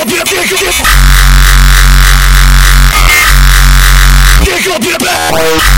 Pick up your bag.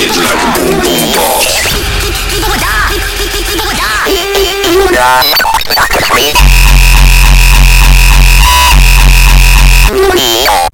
kids like a boom boom ball. Yeah.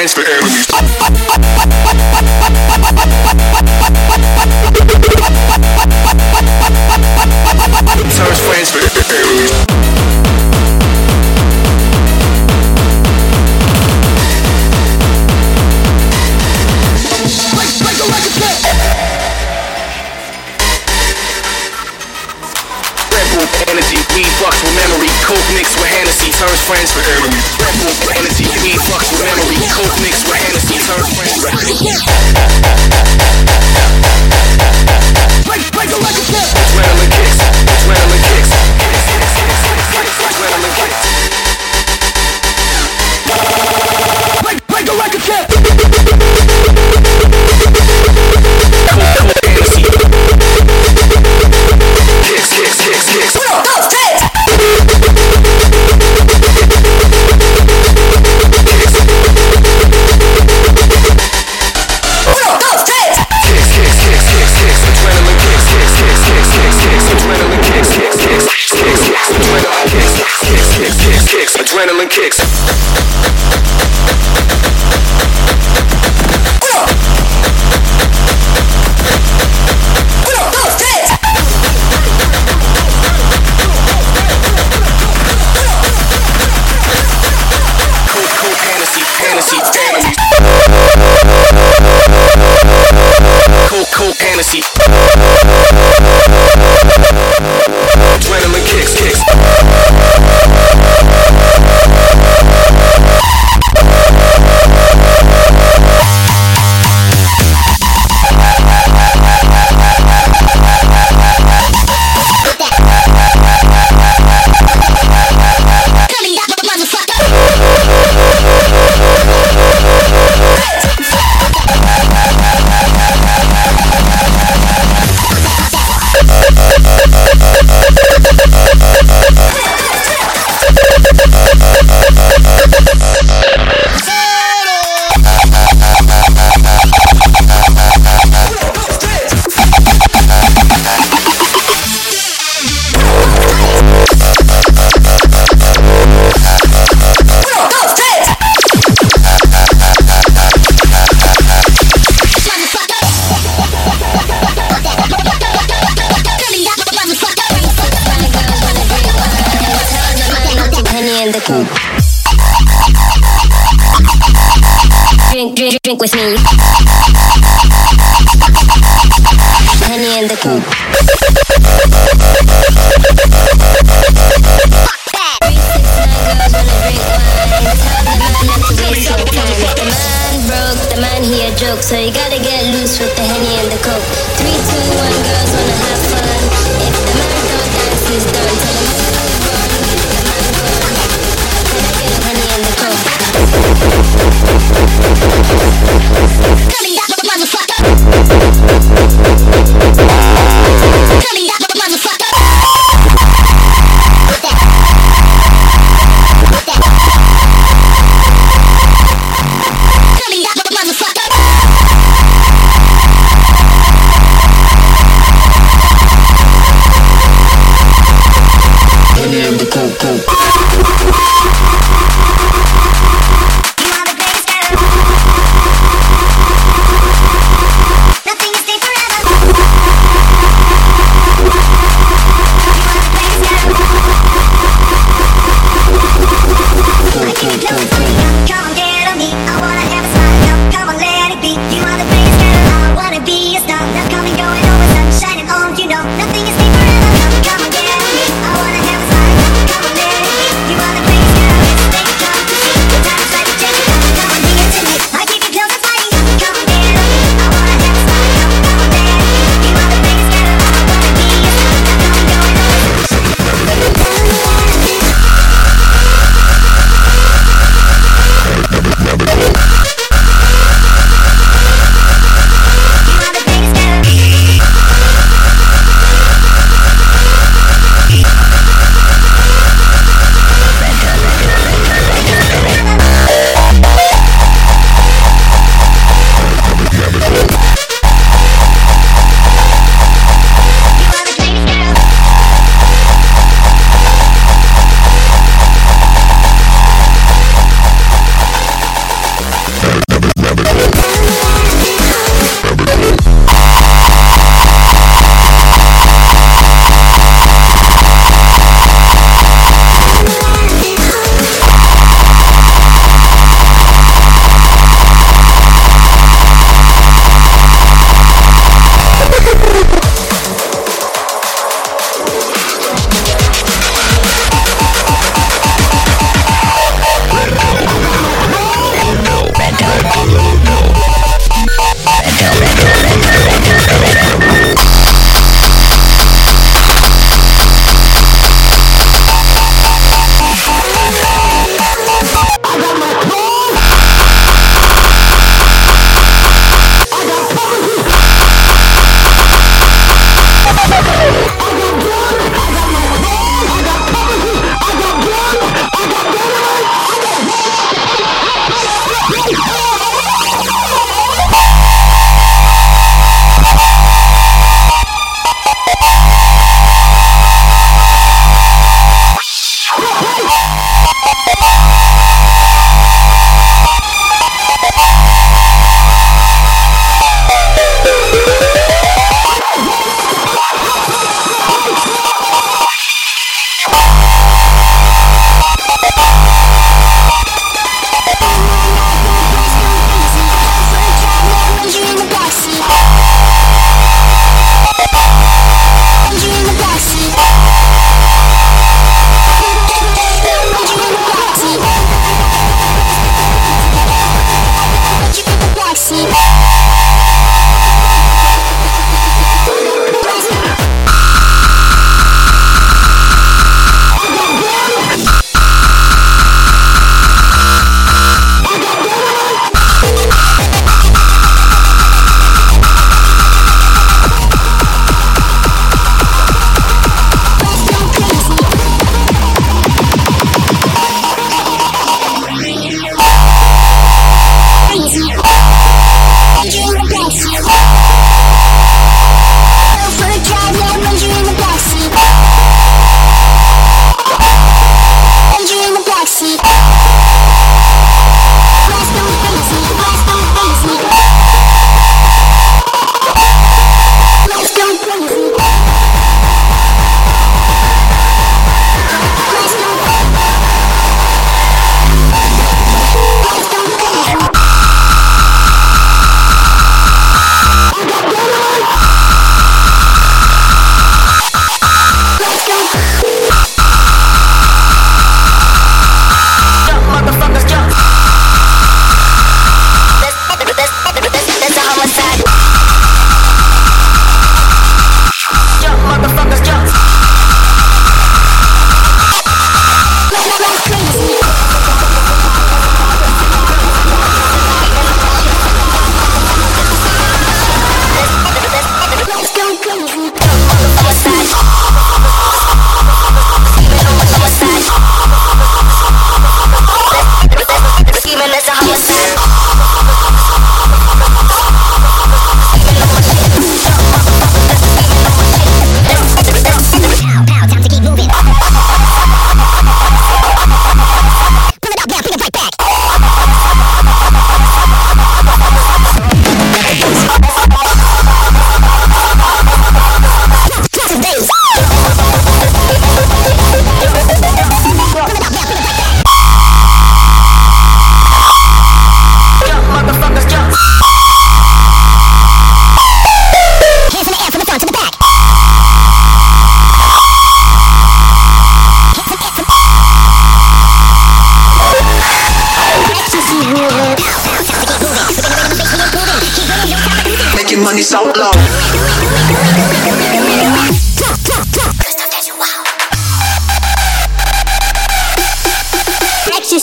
Can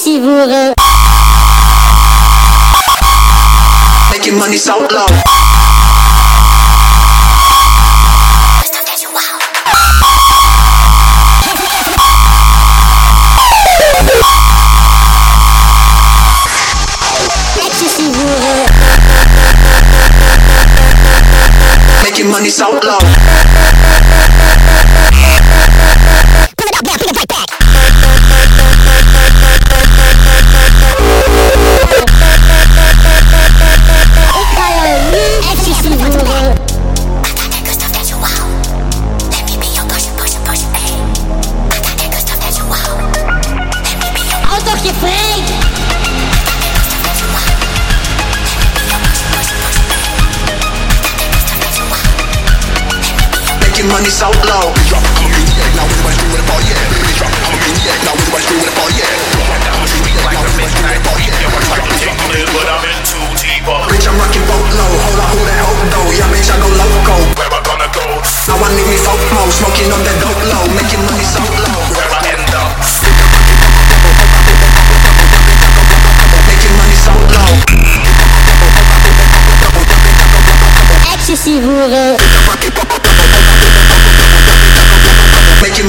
Ecstasy voeren. Making money so voeren. Making money so low. Making money so low. Bitch, I'm rocking boat low. Hold on, who that hope though? Yeah, bitch, I go loco. Where I gonna go? Now I need me folk mo, smoking on that dope low, making money so low. Where I end up? Making money so low. Ecstasy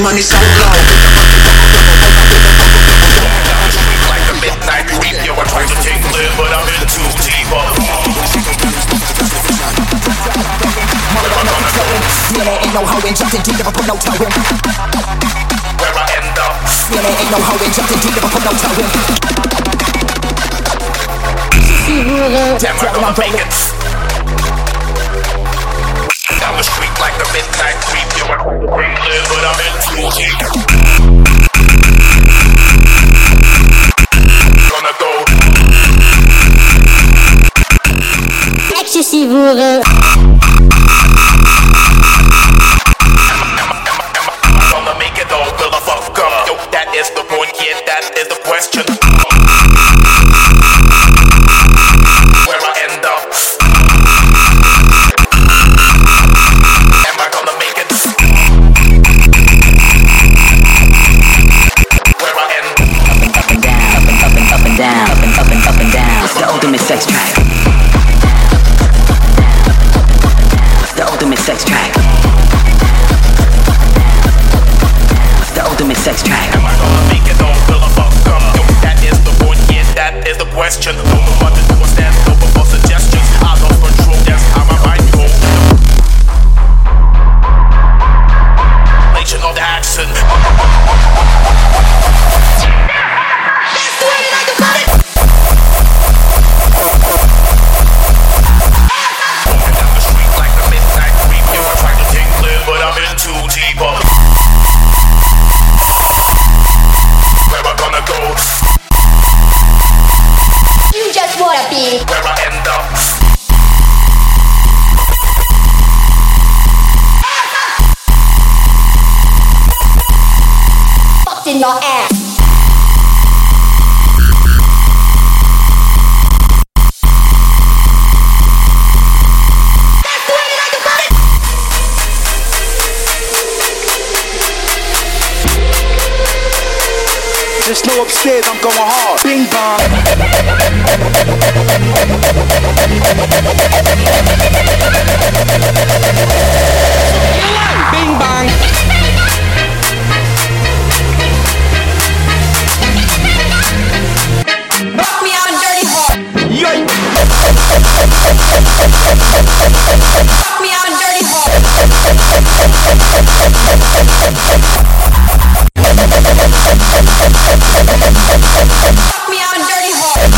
money so low. Like the midnight creep, yo, I try to take live, but I'm in too deep. Yeah, there ain't no hoe in jumping deep, never put no toe in. Where I end up? Yeah, there ain't no hoe in jumping deep, never put no toe in. Ecstasy voeren. Am I gonna make it? Down the street like the midnight creep, yo, I to take but I'm in deep. Gonna go. Ecstasy Just know upstairs I'm going hard. Bing bong. Bing bang. Rock me out dirty. Yoink. Rock me out dirty hard. Me out dirty hard.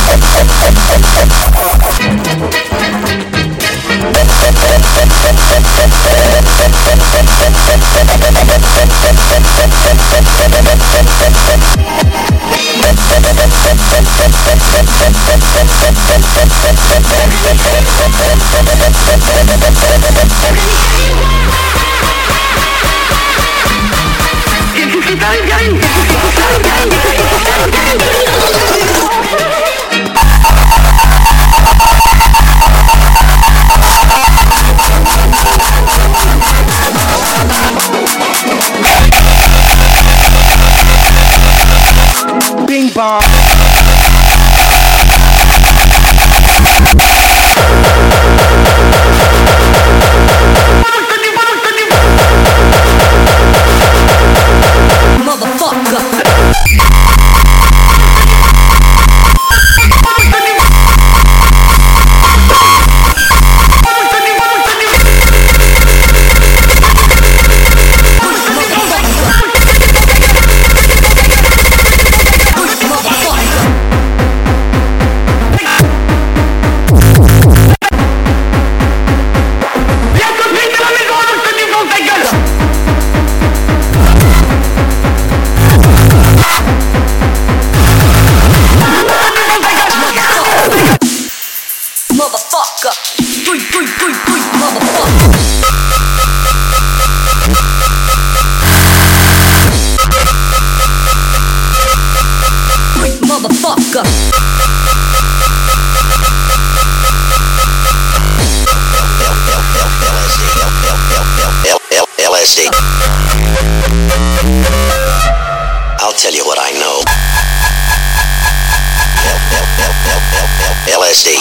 LSD.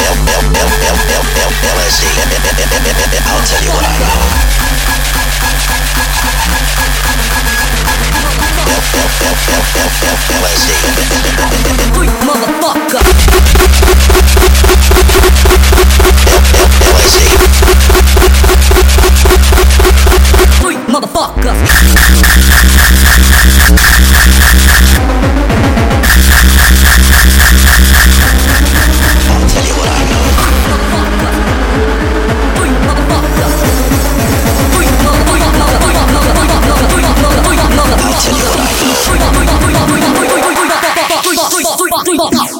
LSD. I'll tell you what I know. LSD. Freak, motherfucker. Freak, motherfucker. I'll tell you what I know. Freak, motherfucker. Freak, motherfucker. Freak, motherfucker. I'll tell you what I know. LSD. LSD. LSD. LSD. I'll tell you what I know. LSD.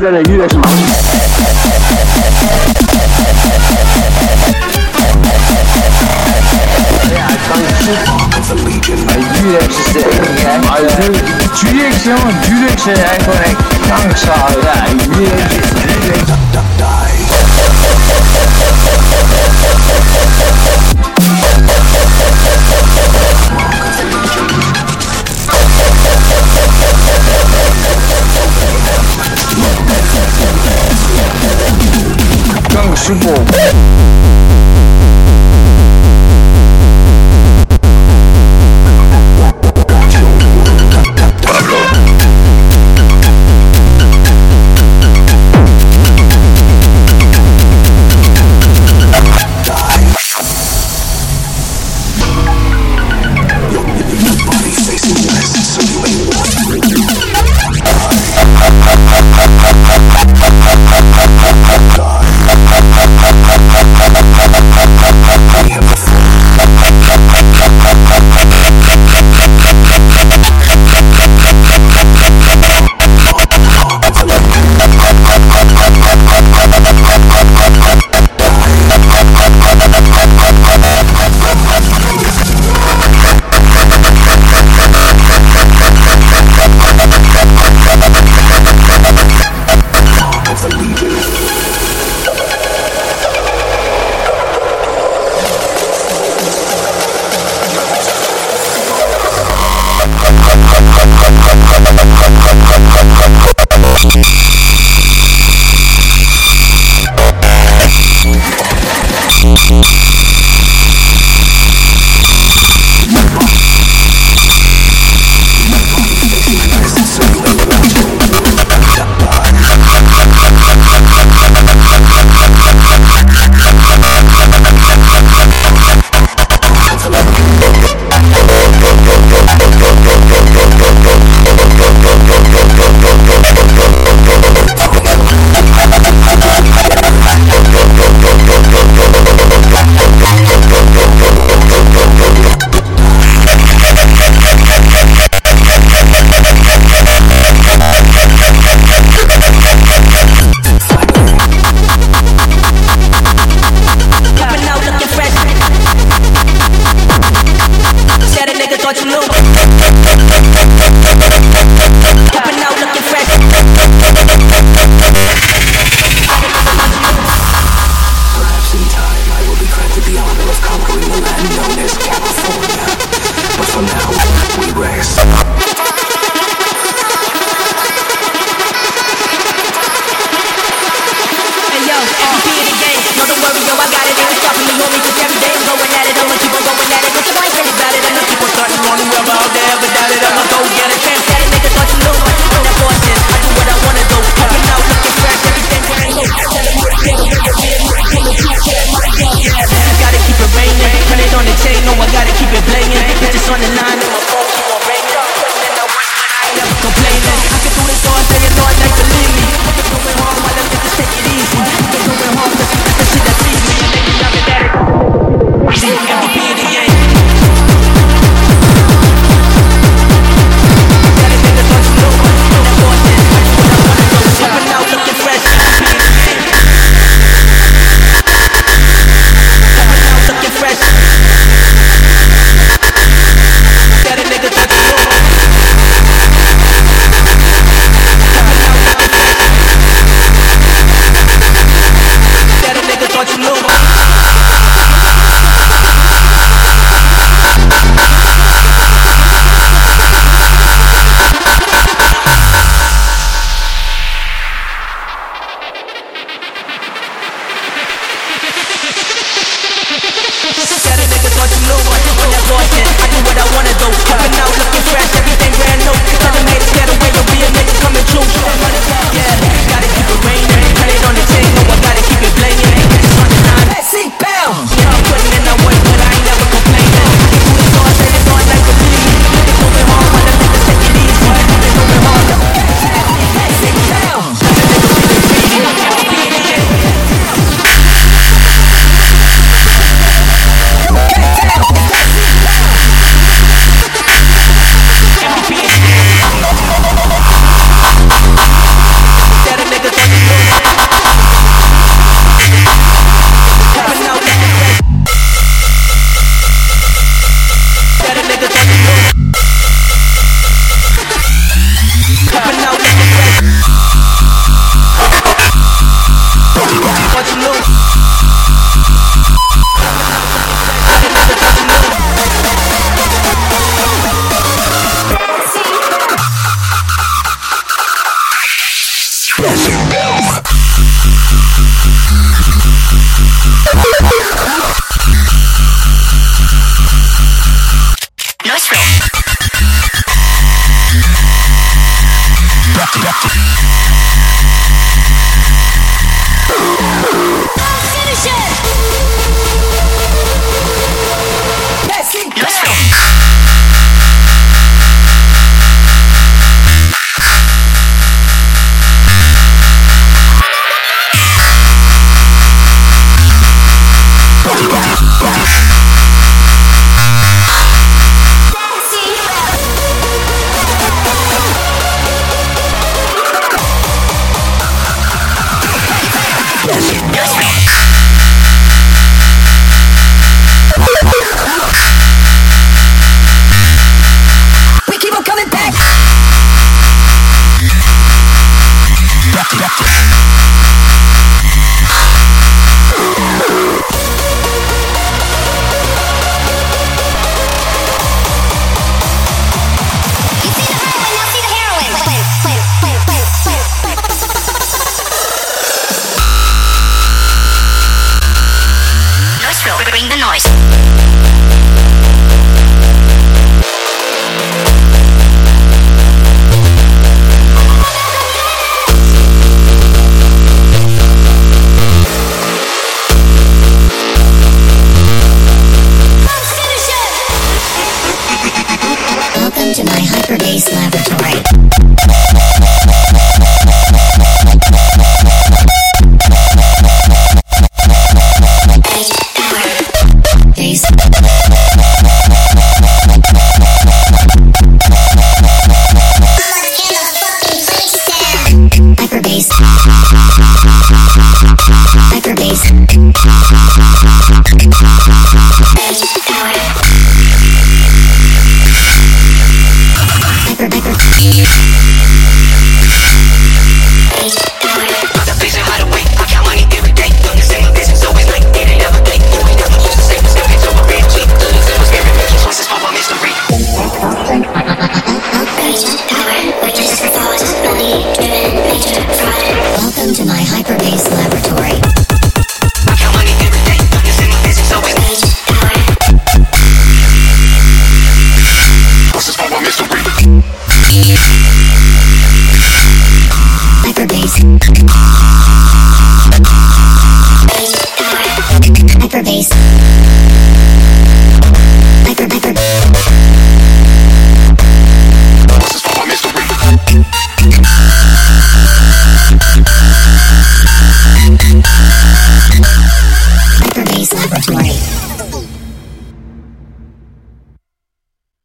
这个月是忙什么